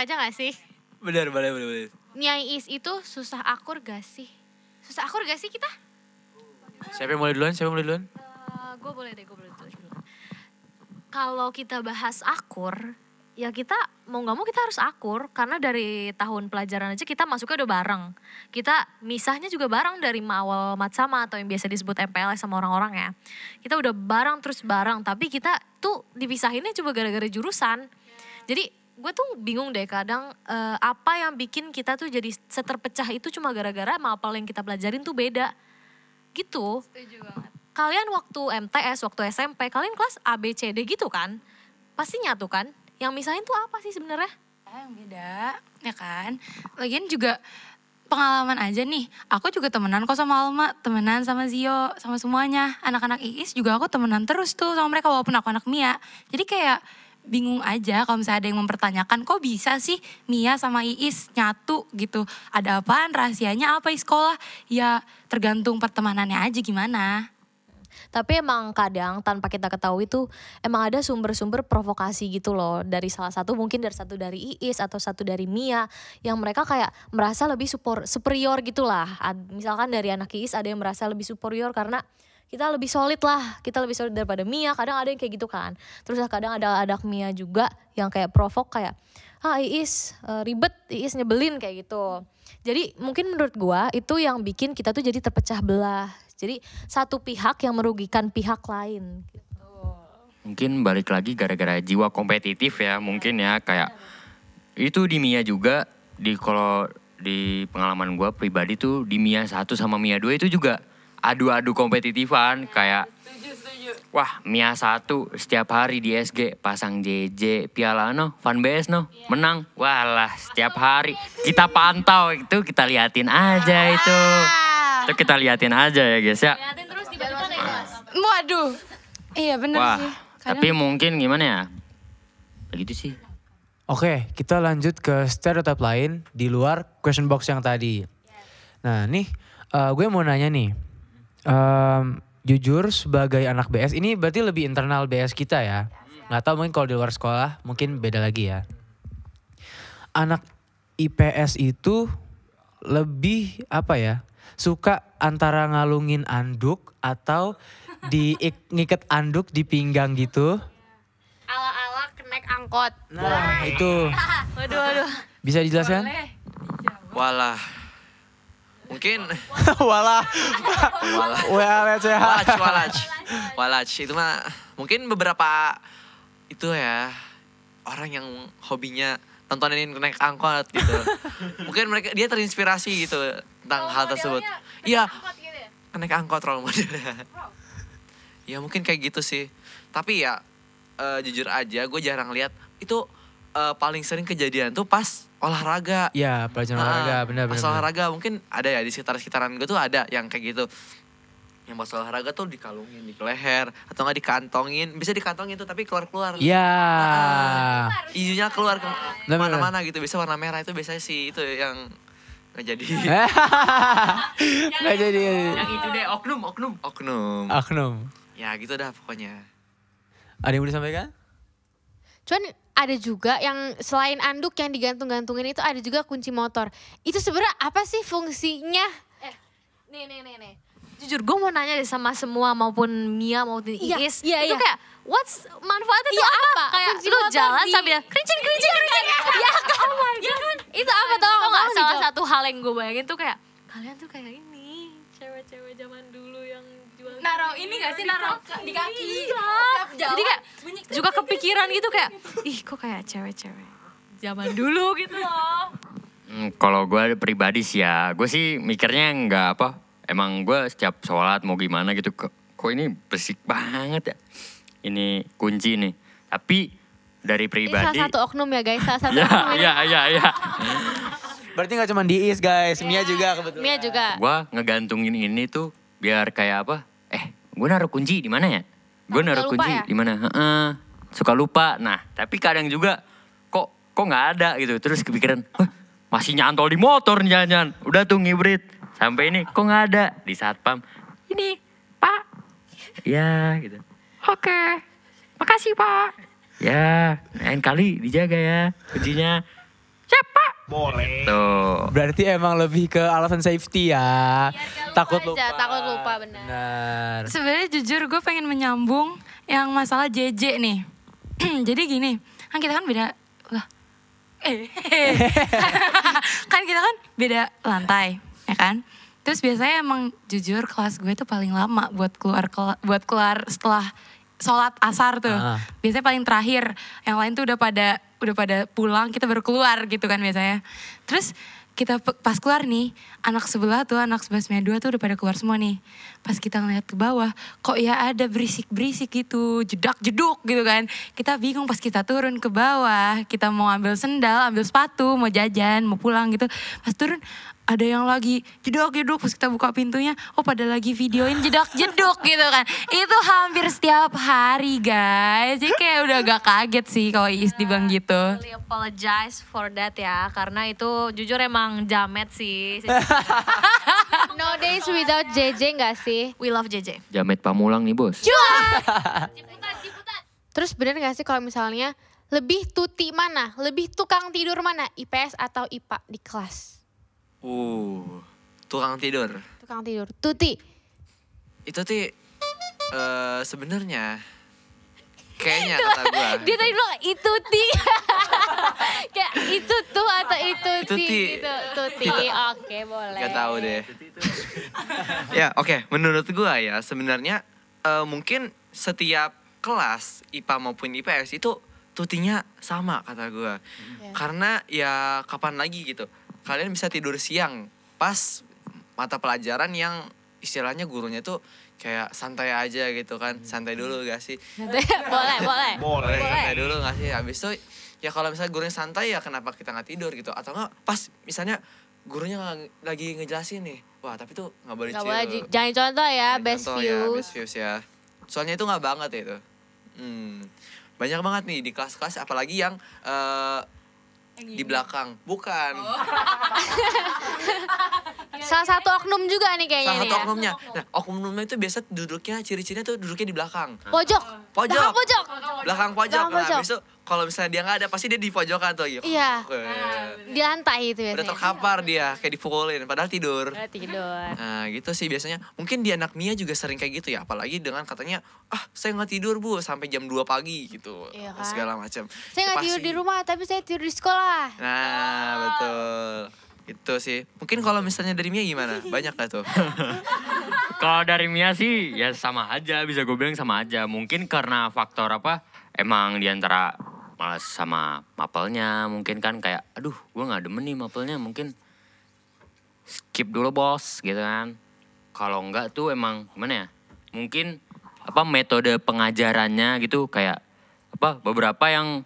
aja gak sih? Bener, boleh, boleh, boleh. Nia Is itu susah akur gak sih? Susah akur gak sih kita? Siapa yang mulai duluan? Siapa yang mulai duluan? gue boleh deh, gue boleh dulu. Kalau kita bahas akur, ya kita mau nggak mau kita harus akur karena dari tahun pelajaran aja kita masuknya udah bareng. Kita misahnya juga bareng dari awal matsama atau yang biasa disebut MPLS sama orang-orang ya. Kita udah bareng terus bareng, tapi kita tuh dipisahinnya coba gara-gara jurusan. Jadi gue tuh bingung deh kadang eh, apa yang bikin kita tuh jadi seterpecah itu cuma gara-gara mapel yang kita pelajarin tuh beda. Gitu Setuju banget. kalian waktu MTS, waktu SMP, kalian kelas A, B, C, D gitu kan? Pasti nyatu kan? Yang misahin tuh apa sih sebenarnya? Ah, yang beda, ya kan? Lagian juga pengalaman aja nih. Aku juga temenan kok sama Alma, temenan sama Zio, sama semuanya. Anak-anak IIS juga aku temenan terus tuh sama mereka walaupun aku anak Mia. Jadi kayak bingung aja kalau misalnya ada yang mempertanyakan kok bisa sih Mia sama Iis nyatu gitu. Ada apaan rahasianya apa di sekolah? Ya tergantung pertemanannya aja gimana. Tapi emang kadang tanpa kita ketahui tuh emang ada sumber-sumber provokasi gitu loh dari salah satu mungkin dari satu dari Iis atau satu dari Mia yang mereka kayak merasa lebih supor, superior gitu lah. Ad- Misalkan dari anak Iis ada yang merasa lebih superior karena kita lebih solid lah, kita lebih solid daripada Mia. Kadang ada yang kayak gitu kan. Terus kadang ada anak Mia juga yang kayak provok kayak ah Iis eh, ribet, Iis nyebelin kayak gitu. Jadi mungkin menurut gua itu yang bikin kita tuh jadi terpecah belah. Jadi satu pihak yang merugikan pihak lain. Mungkin balik lagi gara-gara jiwa kompetitif ya mungkin ya kayak itu di Mia juga di kalau di pengalaman gua pribadi tuh di Mia 1 sama Mia 2 itu juga adu-adu kompetitifan kayak Wah, Mia 1 setiap hari di SG pasang JJ, piala no, fan BS no, menang. Walah, setiap hari kita pantau itu kita liatin aja itu. Itu kita liatin aja ya guys ya. terus tiba-tiba naik kelas. Waduh. Iya bener Wah, sih. tapi mungkin gimana ya? Begitu sih. Oke, kita lanjut ke stereotip lain di luar question box yang tadi. Nah, nih eh, gue mau nanya nih. Em, jujur sebagai anak BS ini berarti lebih internal BS kita ya. Nggak tahu mungkin kalau di luar sekolah mungkin beda lagi ya. Anak IPS itu lebih apa ya? Suka antara ngalungin anduk atau di ngikat anduk di pinggang gitu. Ala-ala kenek angkot. Nah, itu Waduh, waduh. bisa dijelaskan? Walah. Mungkin Walah. walah. Walaj, walaj. Walaj itu mah mungkin beberapa itu ya orang yang hobinya nontonin naik angkot gitu. mungkin mereka dia terinspirasi gitu tentang hal tersebut. Iya, naik angkot role model. ya mungkin kayak gitu sih. Tapi ya eh, jujur aja gue jarang lihat itu eh, paling sering kejadian tuh pas olahraga. Ya, pelajaran Ah, olahraga benar Pas benar. olahraga mungkin ada ya di sekitar-sekitaran gue tuh ada yang kayak gitu. Yang pas olahraga tuh dikalungin di leher atau nggak dikantongin, bisa dikantongin tuh tapi keluar-keluar. Ya. Ijunya keluar ke mana-mana gitu, bisa warna merah itu biasanya sih itu yang nggak jadi. Nggak jadi. Yang itu deh oknum, oknum. Oknum. Oknum. Ya gitu dah pokoknya. Ada yang mau disampaikan? Cuman ada juga yang selain anduk yang digantung-gantungin itu ada juga kunci motor. Itu sebenarnya apa sih fungsinya? Eh, nih nih nih nih. Jujur gue mau nanya deh sama semua maupun Mia maupun Iya, Iis. iya, itu iya. kayak what's manfaatnya Iya, tuh apa? apa? Kayak Kunci lu jalan di- sambil kerincin kerincin kerincin. Ya kan? Oh my God. Itu apa tau nggak? Salah satu hal yang gue bayangin tuh kayak kalian tuh kayak ini cewek-cewek zaman dulu Naruh ini gak sih naruh di kaki. Iya. Jadi kayak juga kepikiran gitu kayak ih kok kayak cewek-cewek zaman dulu gitu loh. Hmm, kalau gue pribadi sih ya, gue sih mikirnya nggak apa. Emang gue setiap sholat mau gimana gitu, kok, kok ini bersih banget ya. Ini kunci nih. Tapi dari Ini pribadi, salah satu oknum ya guys, salah satu ya, oknum ini. ya, ya, ya. Berarti nggak cuma di Is guys, Mia juga kebetulan. Mia juga. Gue ngegantungin ini tuh biar kayak apa? Gue naruh kunci di mana ya? Gue naruh kunci ya? di mana? Heeh. Suka lupa. Nah, tapi kadang juga kok kok nggak ada gitu. Terus kepikiran, "Hah, masih nyantol di motor jangan Udah tuh ngibrit. Sampai ini kok nggak ada di satpam. Ini, Pak. Ya, gitu. Oke. Makasih, Pak. Ya, lain kali dijaga ya kuncinya. Boleh. Tuh. Berarti emang lebih ke alasan safety ya. takut lupa. aja, takut lupa, benar. Benar. Sebenarnya jujur gue pengen menyambung yang masalah JJ nih. Jadi gini, kan kita kan beda lah. Eh, kan kita kan beda lantai, ya kan? Terus biasanya emang jujur kelas gue tuh paling lama buat keluar kela- buat keluar setelah sholat asar tuh. Ah. Biasanya paling terakhir. Yang lain tuh udah pada udah pada pulang, kita baru keluar gitu kan biasanya. Terus kita pas keluar nih, anak sebelah tuh, anak sebelah sembilan dua tuh udah pada keluar semua nih. Pas kita ngeliat ke bawah, kok ya ada berisik-berisik gitu, jedak-jeduk gitu kan. Kita bingung pas kita turun ke bawah, kita mau ambil sendal, ambil sepatu, mau jajan, mau pulang gitu. Pas turun, ada yang lagi jedak-jeduk, pas kita buka pintunya, oh pada lagi videoin jedak-jeduk gitu kan. Itu hampir setiap hari guys, jadi kayak udah agak kaget sih kalau Iis dibilang gitu. Really apologize for that ya, karena itu jujur emang jamet sih. No days without JJ gak sih? We love JJ. Jamet Pamulang nih bos. Terus bener gak sih kalau misalnya lebih tuti mana? Lebih tukang tidur mana? IPS atau IPA di kelas? Uh, tukang tidur. Tukang tidur. Tuti. Itu tuh eh sebenarnya kayaknya kata gua. Dia tadi bilang itu ti. Kayak itu tuh atau itu Itu ti ti. gitu. Tuti. Oke, boleh. Gak tahu deh. ya oke, menurut gua ya sebenarnya eh, mungkin setiap kelas IPA maupun IPS itu tutinya sama kata gua. Iya. Karena ya kapan lagi gitu. Kalian bisa tidur siang pas mata pelajaran yang istilahnya gurunya tuh kayak santai aja gitu kan. Santai dulu gak sih? boleh, boleh. Boleh. Santai dulu gak sih? Habis itu ya kalau misalnya gurunya santai ya kenapa kita nggak tidur gitu? Atau nggak pas misalnya gurunya nggak- lagi ngejelasin nih. Wah tapi tuh nggak boleh Gak boleh, jangan contoh ya, Jangan best contoh ya, views. best views ya. Soalnya itu nggak banget itu. Hmm. Banyak banget nih di kelas-kelas apalagi yang eh, di belakang. Bukan. Salah satu oknum juga nih kayaknya Salah satu ya. oknumnya. Nah, oknumnya itu biasa duduknya ciri-cirinya tuh duduknya di belakang. Pojok. Pojok. Belakang pojok. Belakang pojok. Belakang Nah, pojok. habis itu kalau misalnya dia nggak ada pasti dia di pojokan tuh. gitu. Iya. Weh. Di lantai itu Udah biasanya. terkapar dia kayak dipukulin padahal tidur. Udah tidur. Nah gitu sih biasanya. Mungkin di anak Mia juga sering kayak gitu ya. Apalagi dengan katanya, ah saya nggak tidur bu sampai jam 2 pagi gitu. Iya kan? Segala macam. Saya nggak tidur di rumah, tapi saya tidur di sekolah. Nah betul. Itu sih. Mungkin kalau misalnya dari Mia gimana? Banyak gak tuh? Kalau dari Mia sih ya sama aja, bisa gue bilang sama aja. Mungkin karena faktor apa, emang di antara malas sama mapelnya. Mungkin kan kayak, aduh gue gak demen nih mapelnya. Mungkin skip dulu bos gitu kan. Kalau enggak tuh emang gimana ya, mungkin apa metode pengajarannya gitu kayak apa beberapa yang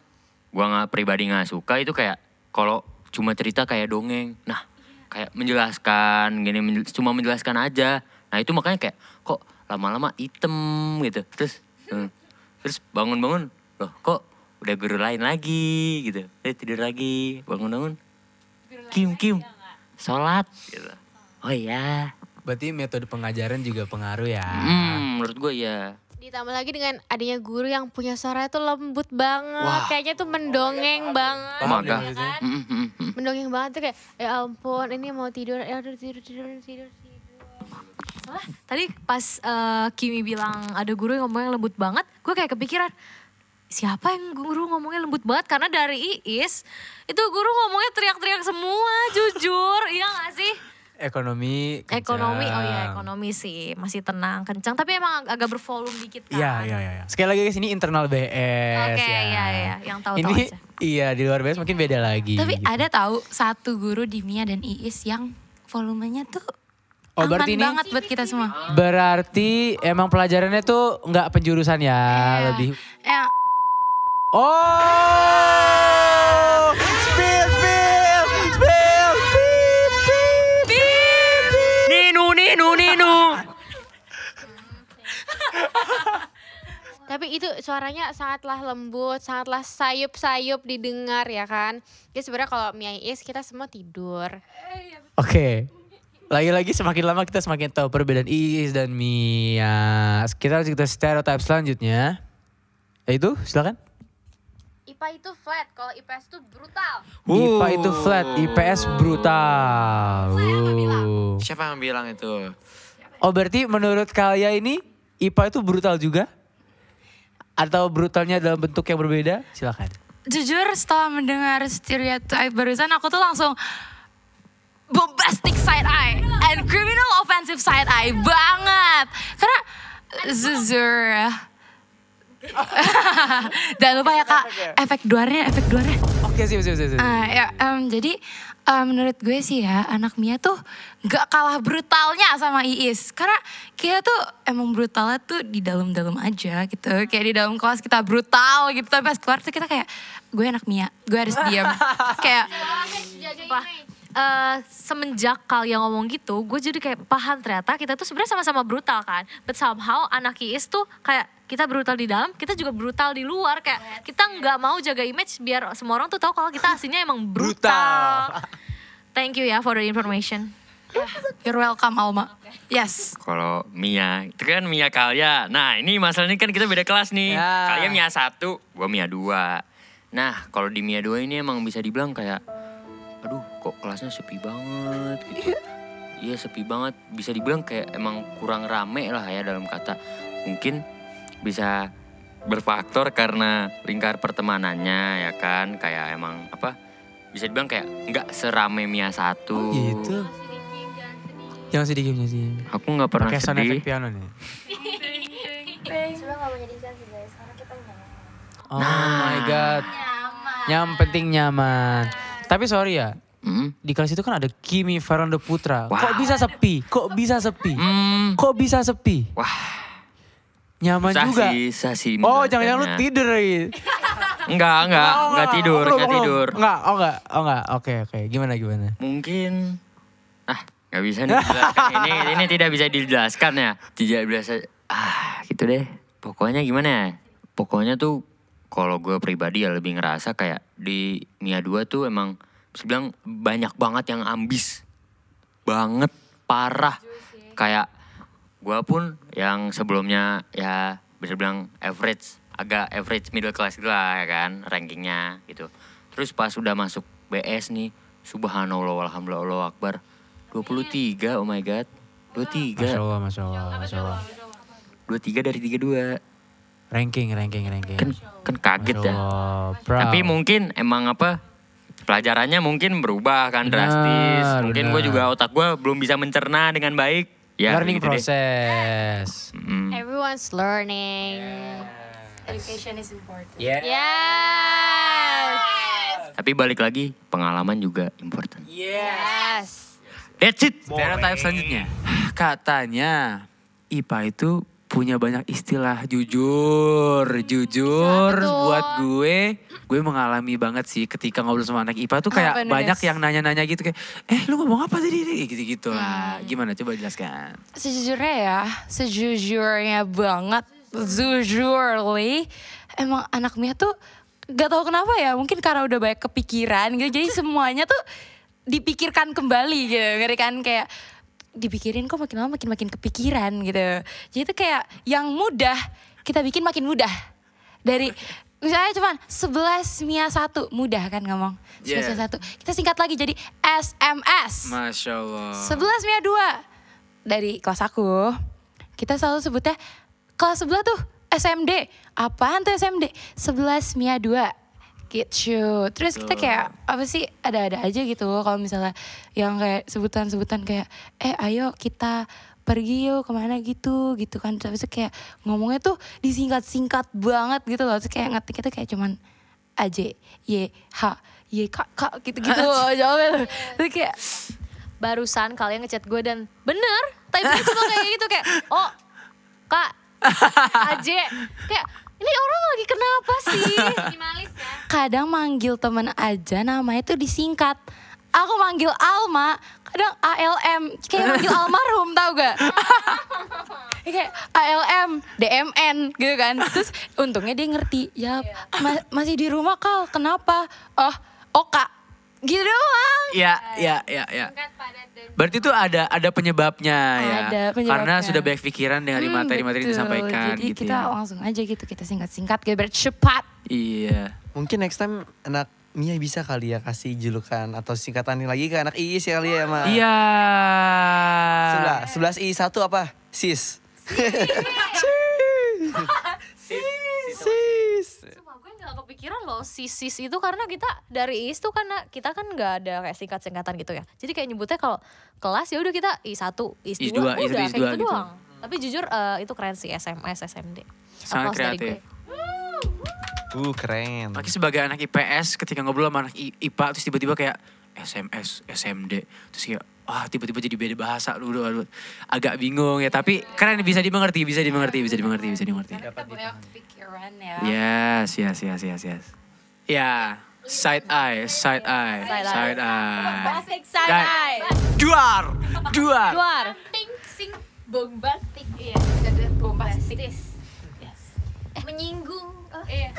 gua nggak pribadi nggak suka itu kayak kalau cuma cerita kayak dongeng nah kayak menjelaskan gini menjel- cuma menjelaskan aja nah itu makanya kayak kok lama-lama item gitu terus hmm, terus bangun-bangun loh kok udah guru lain lagi gitu eh tidur lagi bangun-bangun kim kim sholat gitu oh iya Berarti metode pengajaran juga pengaruh ya. hmm, menurut gue ya Ditambah lagi dengan adanya guru yang punya suara itu lembut banget. Wah. Kayaknya tuh mendongeng banget. Paham gitu gak? kan? Mm, mm, mm, mm. Mendongeng banget tuh kayak, ya ampun ini mau tidur, ya udah tidur, tidur, tidur, tidur. Tadi pas eh, Kimi bilang ada guru yang ngomongnya lembut banget, gue kayak kepikiran siapa yang guru ngomongnya lembut banget karena dari Iis itu guru ngomongnya teriak-teriak semua jujur iya gak sih Ekonomi. kencang. ekonomi oh ya ekonomi sih masih tenang kencang tapi emang ag- agak bervolume dikit kan Iya, iya, iya. Sekali lagi guys, ini internal BS Oke, ya. iya, iya. Yang tahu-tahu Ini aja. iya di luar BS mungkin beda lagi. Tapi gitu. ada tahu satu guru di Mia dan Iis yang volumenya tuh Oh, aman berarti ini banget buat kita semua. berarti emang pelajarannya tuh nggak penjurusan ya, Iya. lebih. Eh, Oh! Spill, spill, spill, beep, beep, beep, beep. Ninu, Ninu, Ninu. Tapi itu suaranya sangatlah lembut, sangatlah sayup-sayup didengar ya kan. Jadi sebenarnya kalau Mia Iis kita semua tidur. Oke. Lagi-lagi semakin lama kita semakin tahu perbedaan Iis dan Mia. Kita lanjut ke stereotype selanjutnya. Yaitu, silakan. IPA itu flat, kalau IPS itu brutal. IPA itu flat, IPS brutal. Uh. Siapa yang bilang itu? Oh berarti menurut kalian ini IPA itu brutal juga? Atau brutalnya dalam bentuk yang berbeda? Silakan. Jujur setelah mendengar stereotype barusan aku tuh langsung bombastic side eye and criminal offensive side eye banget. Karena jujur Jangan lupa ya kak, efek duarnya, efek duarnya. Oke sih, sih, sih. sih. Ah, ya, em, jadi em, menurut gue sih ya anak Mia tuh gak kalah brutalnya sama Iis. Karena kita tuh emang brutalnya tuh di dalam-dalam aja gitu. Kayak di dalam kelas kita brutal gitu. Tapi pas keluar tuh kita kayak gue anak Mia, gue harus diam. kayak Apa? Eh, semenjak kalian ngomong gitu, gue jadi kayak paham ternyata kita tuh sebenarnya sama-sama brutal kan. But somehow anak IIS tuh kayak kita brutal di dalam, kita juga brutal di luar. Kayak kita nggak mau jaga image biar semua orang tuh tahu kalau kita aslinya emang brutal. Thank you ya for the information. you're welcome Alma. Yes. Kalau Mia, itu kan Mia Kalya. Nah ini masalahnya kan kita beda kelas nih. Ya. Kalya Mia satu, gue Mia dua. Nah kalau di Mia dua ini emang bisa dibilang kayak, aduh kok kelasnya sepi banget gitu. Iya sepi banget, bisa dibilang kayak emang kurang rame lah ya dalam kata. Mungkin bisa berfaktor karena lingkar pertemanannya ya kan. Kayak emang apa, bisa dibilang kayak nggak serame Mia satu. Gitu. Jangan sedih, jangan sedih. Aku nggak pernah sound sedih. effect piano nih. Sebenarnya gak menyedihkan sih guys, karena kita nyaman. Oh my god. Yang penting nyaman. Tapi sorry ya, Hmm. di kelas itu kan ada Kimi Faranda Putra. Wow. Kok bisa sepi? Kok bisa sepi? Hmm. Kok bisa sepi? Wah. Nyaman Susah juga. sih Oh, jangan-jangan lu tidur lagi. Enggak, enggak, Oh, enggak tidur, belum, enggak tidur. Enggak, oh enggak, oh enggak. Oke, oke. Gimana, gimana? Mungkin ah, enggak bisa dijelaskan. ini ini tidak bisa dijelaskan ya. Tidak biasa ah, gitu deh. Pokoknya gimana ya? Pokoknya tuh kalau gue pribadi ya lebih ngerasa kayak di Mia 2 tuh emang bisa bilang banyak banget yang ambis. Banget, parah. Kayak gue pun yang sebelumnya ya bisa bilang average, agak average middle class gitu lah ya kan rankingnya gitu. Terus pas udah masuk BS nih, subhanallah, alhamdulillah, Allah akbar. 23, oh my god. 23. Masya Allah, Masya Allah, Masya Allah. 23 dari 32. Ranking, ranking, ranking. Kan kan kaget ya. Tapi mungkin emang apa pelajarannya mungkin berubah kan Benar, drastis. Mungkin gue juga otak gue belum bisa mencerna dengan baik. Ya, Learning gitu process. Mm. Everyone's learning. Education is important. Yeah. Yes. Tapi balik lagi, pengalaman juga important. Yes. That's it. Stereotype selanjutnya. Katanya IPA itu punya banyak istilah. Jujur, jujur Bisa, buat gue, gue mengalami banget sih ketika ngobrol sama anak IPA tuh kayak Apa banyak yang nanya-nanya gitu kayak, eh lu ngomong apa tadi? Gitu-gitu lah. Gimana? Coba jelaskan. Sejujurnya ya, sejujurnya banget, jujurly, emang anak Mia tuh gak tahu kenapa ya, mungkin karena udah banyak kepikiran gitu, jadi semuanya tuh dipikirkan kembali gitu, ngerti kan? Kayak dipikirin kok makin lama makin makin kepikiran gitu. Jadi itu kayak yang mudah kita bikin makin mudah. Dari misalnya cuman 11 Mia 1 mudah kan ngomong. 11 Yeah. Mia 1. Kita singkat lagi jadi SMS. Masya Allah. 11 Mia 2 dari kelas aku. Kita selalu sebutnya kelas sebelah tuh SMD. Apaan tuh SMD? 11 Mia 2. Gitu. Terus kita kayak apa sih ada-ada aja gitu. Kalau misalnya yang kayak sebutan-sebutan kayak eh ayo kita pergi yuk ke mana gitu gitu kan. Terus itu kayak ngomongnya tuh disingkat-singkat banget gitu loh. Terus kayak ngetik itu kayak cuman AJ Y H Y K K gitu-gitu loh jawabnya tuh. Terus kayak Barusan kalian ngechat gue dan bener, type cuma kayak gitu kayak, oh kak, Aje, kayak ini orang lagi kenapa sih? Minimalis ya. kadang manggil temen aja namanya tuh disingkat. Aku manggil Alma, kadang ALM, kayak manggil almarhum tau gak? kayak ALM, DMN gitu kan. Terus untungnya dia ngerti, ya ma- masih di rumah kal, kenapa? Oh, Oka. Gitu doang. Iya, iya, iya, iya. Berarti itu ada ada penyebabnya ya. Ada penyebabnya. Karena sudah banyak pikiran dari Hmm, materi-materi yang disampaikan Jadi gitu kita ya. langsung aja gitu, kita singkat-singkat biar biar cepat. Iya. Mungkin next time anak Mia bisa kali ya kasih julukan atau singkatan lagi ke anak Iis ya kali ya Ma. Iya. Sebelah, sebelas I satu apa? Sis. Sis. Kepikiran loh si sis itu karena kita dari IS tuh karena kita kan gak ada kayak singkat-singkatan gitu ya. Jadi kayak nyebutnya kalau kelas ya udah kita I1, IS2, IS dua, udah IS kayak dua gitu, gitu. doang. Tapi jujur eh, itu keren sih SMS, SMD. Sangat Applause kreatif. Uh keren. Lagi sebagai anak IPS ketika ngobrol sama anak I- IPA terus tiba-tiba kayak SMS, SMD. Terus kayak wah tiba-tiba jadi beda bahasa dulu aduh, agak bingung ya tapi keren bisa dimengerti bisa dimengerti bisa dimengerti bisa dimengerti Kita punya pikiran ya. yes yes yes yes yes ya side eye side eye Side eye. side eye Side eye. duar duar Luar. Ting sing bombastik. Iya, ada bombastik. Menyinggung. Oh, iya.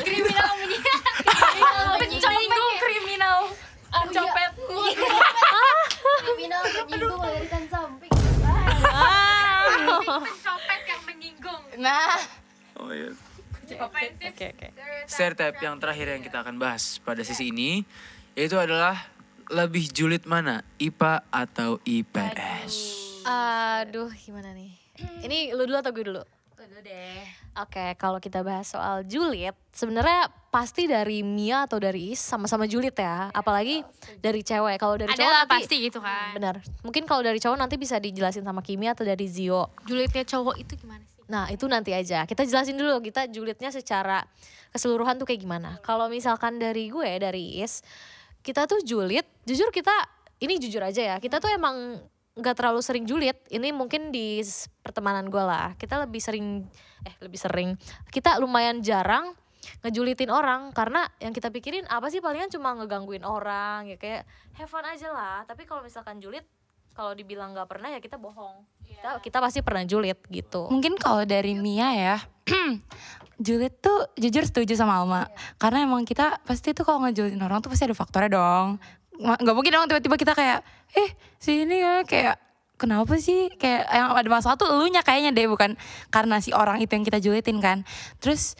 Kriminal menyinggung. Kriminal menyinggung. kriminal. Pencopet. Kriminal menyinggung melarikan samping. Pencopet yang menyinggung. Nah, oh, iya. Oke, oke. stereotype yang terakhir yang kita akan bahas pada sisi ini yaitu adalah lebih julid mana IPA atau IPS Aduh, gimana nih? Ini lu dulu atau gue dulu? Dulu deh. Oke, kalau kita bahas soal julid, sebenarnya pasti dari Mia atau dari Is sama-sama julid ya. Apalagi dari cewek. Kalau dari cowok nanti pasti gitu kan. benar. Mungkin kalau dari cowok nanti bisa dijelasin sama Kimi atau dari Zio. Julidnya cowok itu gimana sih? Nah, itu nanti aja. Kita jelasin dulu kita julidnya secara keseluruhan tuh kayak gimana. Kalau misalkan dari gue, dari Is, kita tuh julid, jujur kita ini jujur aja ya. Kita tuh emang nggak terlalu sering julid. Ini mungkin di pertemanan gue lah. Kita lebih sering eh lebih sering. Kita lumayan jarang ngejulitin orang karena yang kita pikirin apa sih palingan cuma ngegangguin orang ya kayak have fun aja lah. Tapi kalau misalkan julid kalau dibilang nggak pernah ya kita bohong. Kita, kita pasti pernah julid gitu. Mungkin kalau dari Mia ya, julid tuh jujur setuju sama Alma. Karena emang kita pasti tuh kalau ngejulitin orang tuh pasti ada faktornya dong. Ma- Gak mungkin dong tiba-tiba kita kayak, eh sini ya kayak kenapa sih kayak yang ada masalah tuh elunya kayaknya deh bukan karena si orang itu yang kita julitin kan. Terus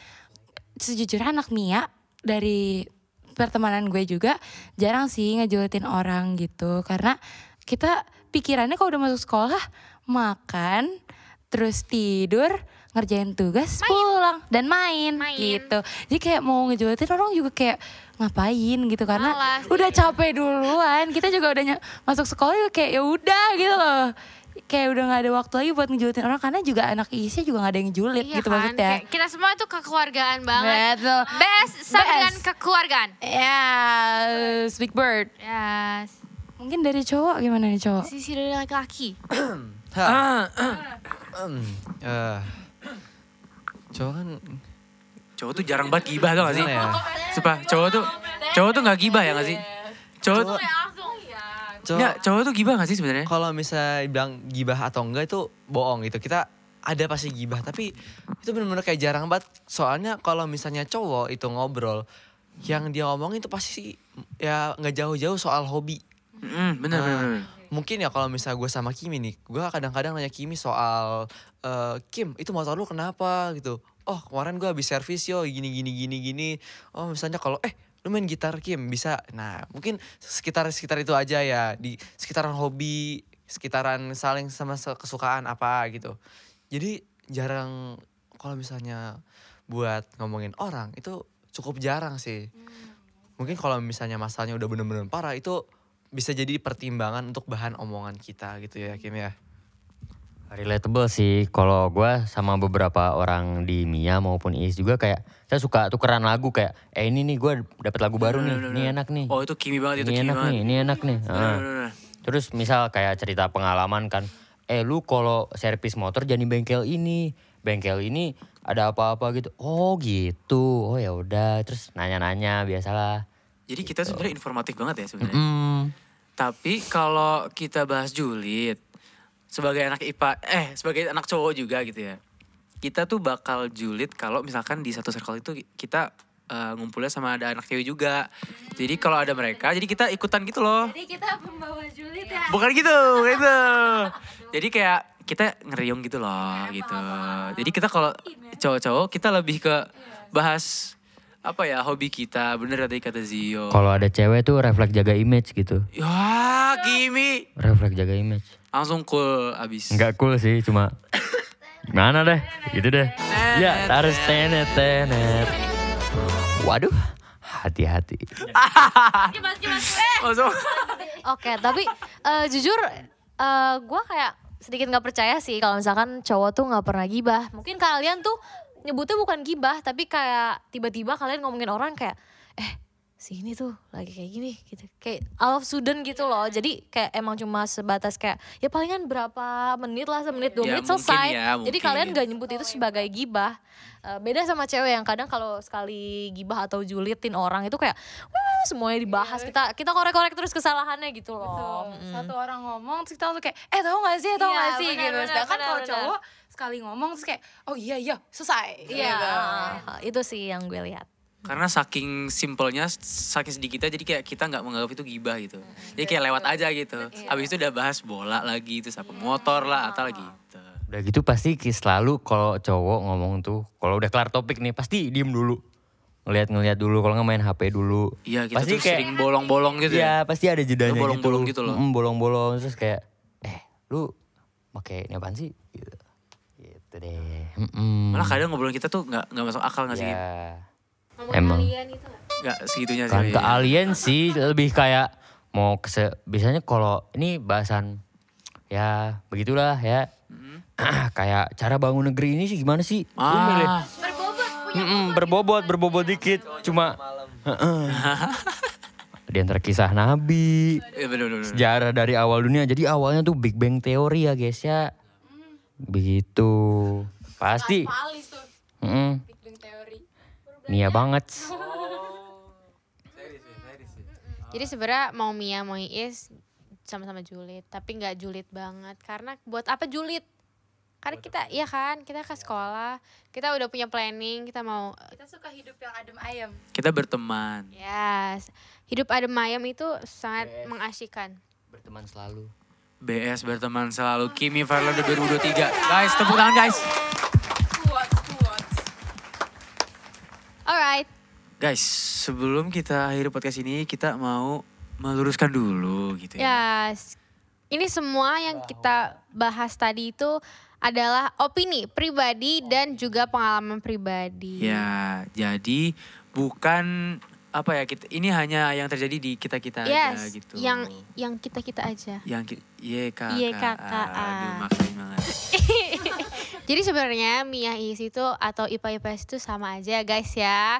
sejujurnya anak Mia dari pertemanan gue juga jarang sih ngejulitin orang gitu karena kita pikirannya kalau udah masuk sekolah makan terus tidur ngerjain tugas pulang dan main, Main. gitu jadi kayak mau ngejulitin orang juga kayak ngapain gitu karena Malas. udah capek duluan kita juga udah ny- masuk sekolah juga kayak ya udah gitu loh kayak udah nggak ada waktu lagi buat ngejulitin orang karena juga anak isnya juga nggak ada yang julid Iya gitu kan? maksudnya Kayak kita semua tuh kekeluargaan banget. Betul. Best dengan kekeluargaan. Ya, Big Bird. Yes. Mungkin dari cowok gimana nih cowok? Sisi dari laki-laki. ah, ah. Hmm, eh, cowok kan cowok tuh jarang banget gibah tau gak sih ya? Sumpah cowok tuh cowok tuh gak gibah ya gak sih cowok Cowok- Cowok, Nggak, cowok tuh gibah gak sih sebenarnya kalau misalnya bilang gibah atau enggak itu bohong gitu. Kita ada pasti gibah tapi itu benar-benar kayak jarang banget. Soalnya kalau misalnya cowok itu ngobrol yang dia ngomongin itu pasti ya nggak jauh-jauh soal hobi. Mm, bener, Nah, bener, bener. Mungkin ya kalau misalnya gue sama Kimi nih, gue kadang-kadang nanya Kimi soal eh, Kim itu motor lu kenapa gitu. Oh kemarin gue habis servis yo gini gini gini gini. Oh misalnya kalau eh lu main gitar Kim bisa. Nah mungkin sekitar sekitar itu aja ya di sekitaran hobi, sekitaran saling sama kesukaan apa gitu. Jadi jarang kalau misalnya buat ngomongin orang itu cukup jarang sih. Mungkin kalau misalnya masalahnya udah bener-bener parah itu bisa jadi pertimbangan untuk bahan omongan kita gitu ya Kim ya. Relatable sih, kalau gue sama beberapa orang di Mia maupun Is juga kayak saya suka tukeran lagu kayak, eh ini nih gue dapet lagu baru nih, ini enak nih, oh itu kimi banget itu ini kimi enak banget nih, ini enak nih. Ah. bener. Terus misal kayak cerita pengalaman kan, eh lu kalau servis motor jangan di bengkel ini, bengkel ini ada apa-apa gitu. Oh gitu, oh ya udah. Terus nanya-nanya biasalah. Jadi kita tuh sebenarnya informatif banget ya sebenarnya Hmm. Tapi kalau kita bahas julid sebagai anak IPA, eh sebagai anak cowok juga gitu ya. Kita tuh bakal julid kalau misalkan di satu circle itu kita eh, ngumpulnya sama ada anak cewek juga. Jadi kalau ada mereka, jadi kita ikutan gitu loh. Jadi kita pembawa julid ya. Bukan gitu, bukan gitu. Jadi kayak kita ngeriung gitu loh, gitu. Jadi kita kalau cowok-cowok kita lebih ke bahas apa ya hobi kita, bener tadi kata Zio. Kalau ada cewek tuh refleks jaga image gitu. Ya, Kimi. Refleks jaga image. Langsung cool abis. Enggak cool sih, cuma gimana deh, gitu deh. Ya, harus tenet tenet. Waduh, hati-hati. Oke, tapi eh, jujur eh gue kayak sedikit nggak percaya sih kalau misalkan cowok tuh nggak pernah gibah. Mungkin kalian tuh nyebutnya bukan gibah, tapi kayak tiba-tiba kalian ngomongin orang kayak, eh si ini tuh lagi kayak gini gitu. Kayak out of sudden gitu loh. Jadi kayak emang cuma sebatas kayak ya palingan berapa menit lah, semenit dua Ya, menit selesai. ya, Jadi kalian gak nyebut itu sebagai gibah. Eh, beda sama cewek yang kadang kalau sekali gibah atau julitin orang itu kayak wah semuanya dibahas. Kita kita korek-korek terus kesalahannya gitu loh. Betul. Mm. Satu orang ngomong terus kita langsung kayak eh tahu gak sih tahu Iya, gak sih benar, gitu. Sedangkan benar, kalau cowok sekali ngomong terus kayak oh iya iya selesai. Iya, Gitu. itu sih yang gue lihat. Karena saking simpelnya, saking sedikitnya jadi kayak kita nggak menganggap itu gibah gitu. Jadi kayak lewat aja gitu. Habis itu udah bahas bola lagi, terus apa motor lah atau lagi gitu. Udah gitu pasti selalu kalau cowok ngomong tuh, kalau udah kelar topik nih pasti diem dulu. Ngeliat-ngeliat dulu, kalau nggak main HP dulu. Iya kita Pasti tuh kayak- sering bolong-bolong gitu ya. Iya pasti ada jedanya bolong-bolong gitu loh. Mm, bolong-bolong terus kayak, eh lu pakai ini apaan sih? Gitu, gitu deh. Mm-mm. Malah kadang ngobrolin kita tuh nggak nggak masuk akal nggak sih? Ya, Ngomongin Emang. alien itu nggak? Segitunya sih. kan ke alien sih lebih kayak mau ke biasanya kalau ini bahasan ya begitulah ya. kayak cara bangun negeri ini sih gimana sih? Lu milih Ah, Mm-mm, berbobot, berbobot dikit. Cuma Heeh. di antara kisah Nabi, iya bener-bener. sejarah dari awal dunia. Jadi awalnya tuh Big Bang teori ya guys ya. Begitu. Pasti. Palis tuh, Mm-mm. Big Bang teori. Nia banget. Jadi sebenarnya mau Mia mau Iis sama-sama julid, tapi nggak julid banget. Karena buat apa julid? Karena kita, iya kan, kita ke sekolah, kita udah punya planning, kita mau, Kita suka hidup yang adem ayem. Kita berteman. yes, hidup adem ayem itu sangat mengasyikan. Berteman selalu. BS berteman selalu Kimi Farlanda 2023. Guys, tepuk tangan guys. Alright, Guys, sebelum kita akhiri podcast ini, kita mau meluruskan dulu gitu ya. yes. Ini semua yang kita bahas tadi itu adalah opini pribadi dan juga pengalaman pribadi. Ya, jadi bukan apa ya kita ini hanya yang terjadi di kita kita aja Yes, gitu. yang yang kita kita aja. yang ki- YKK. YKK. Aduh, maksain banget. Jadi sebenarnya Mia Is itu atau IPA IPS itu sama aja guys ya.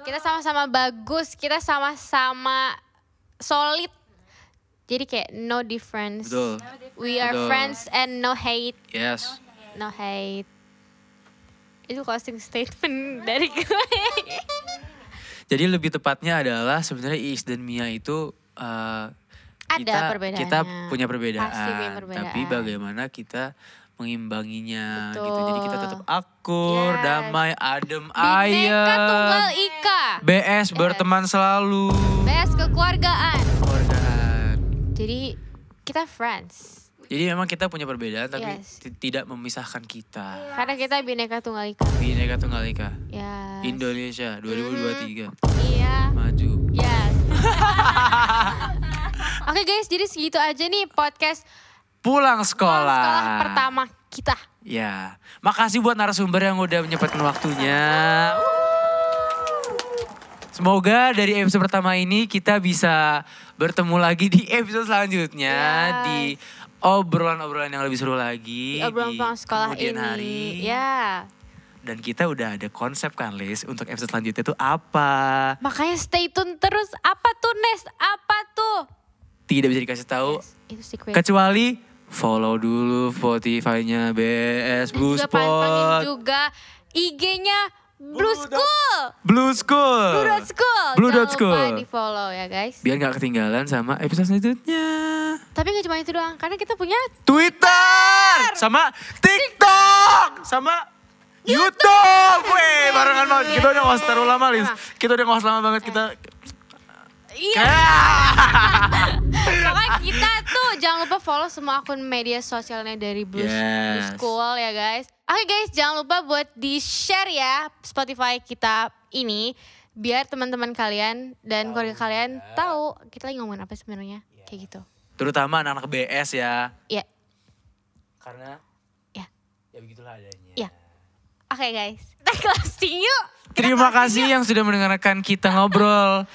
Kita sama-sama bagus, kita sama-sama solid. Jadi kayak no difference. Betul. We are Betul. friends and no hate, Yes. no hate. Itu closing statement dari gue. Jadi lebih tepatnya adalah sebenarnya Iis dan Mia itu eh, Ada kita, perbedaannya. Kita punya perbedaan, Pasti punya perbedaan. tapi bagaimana kita mengimbanginya gitu. Jadi kita tetap Betul. akur, Yes. damai, adem, Bineka Tunggal ayem. Ika. BS berteman selalu. Best kekeluargaan. Keluargaan. Jadi kita friends. Jadi memang kita punya perbedaan tapi Yes. ti- tidak memisahkan kita. Karena kita Bineka Tunggal Ika. Bineka Tunggal Ika. Ya. Indonesia 2023. Iya. Maju. Yes. Oke guys, jadi segitu aja nih podcast Pulang sekolah. sekolah pertama kita. Ya, makasih buat narasumber yang udah menyempatkan waktunya. Semoga dari episode pertama ini kita bisa bertemu lagi di episode selanjutnya Yes. di obrolan-obrolan yang lebih seru lagi Di obrolan pulang sekolah ini. hari. Ya. Dan kita udah ada konsep kan, Lis, untuk episode selanjutnya itu apa? Makanya stay tune terus. Apa tuh Nes? Apa tuh? Tidak bisa dikasih tahu Itu secret. kecuali follow dulu Spotify-nya BS Blue juga pantengin Spot. juga IG-nya Blue School. Blue School. Blue Dot School. Blue Jangan Dot School. lupa di follow ya guys. Biar nggak ketinggalan sama episode selanjutnya. Tapi gak cuma itu doang. Karena kita punya Twitter, sama TikTok, sama YouTube. Weh, barengan banget. Kita udah nggak terlalu lama, Lis. Kita udah nggak lama banget kita. Iya. Pokoknya kita tuh jangan lupa follow semua akun media sosialnya dari Blue, Blue Yes. School ya guys. Oke guys, jangan lupa buat di-share ya Spotify kita ini biar teman-teman kalian dan keluarga kalian tahu kita lagi ngomongin apa sebenarnya. Kayak gitu. Terutama anak-anak BS ya. Iya. Karena Ya. ya begitulah adanya. Oke guys, kita closing yuk. Kita Terima closing kasih yuk. yang sudah mendengarkan kita ngobrol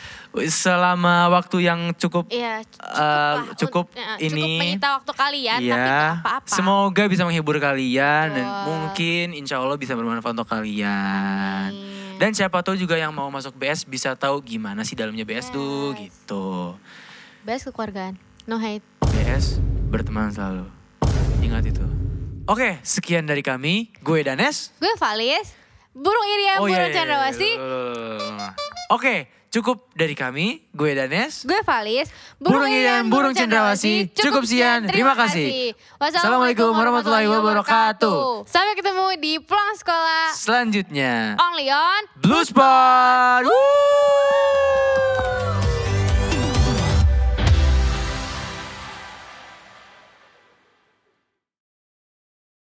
selama waktu yang cukup Iya, cukup, eh, lah. cukup Un- eh, ini. Cukup menyita waktu kalian, tapi Iya, apa-apa. semoga bisa menghibur kalian dan Betul. mungkin insya Allah bisa bermanfaat untuk kalian. Amin. Dan siapa tahu juga yang mau masuk BS bisa tahu gimana sih dalamnya BS tuh Yes. gitu. Best kekeluargaan, no hate. BS berteman selalu. Ingat itu. Oke, sekian dari kami. Gue Danes. Gue Valis, burung Irian, Oh, burung iya, iya, Cendrawasih. iya. Oke, cukup dari kami. Gue Danes. Gue Valis, Burung Irian, burung Cendrawasih. Cukup sekian, terima kasih. Wassalamualaikum warahmatullahi wabarakatuh. Sampai ketemu di pulang sekolah Selanjutnya, only on Blue Spot. Woo!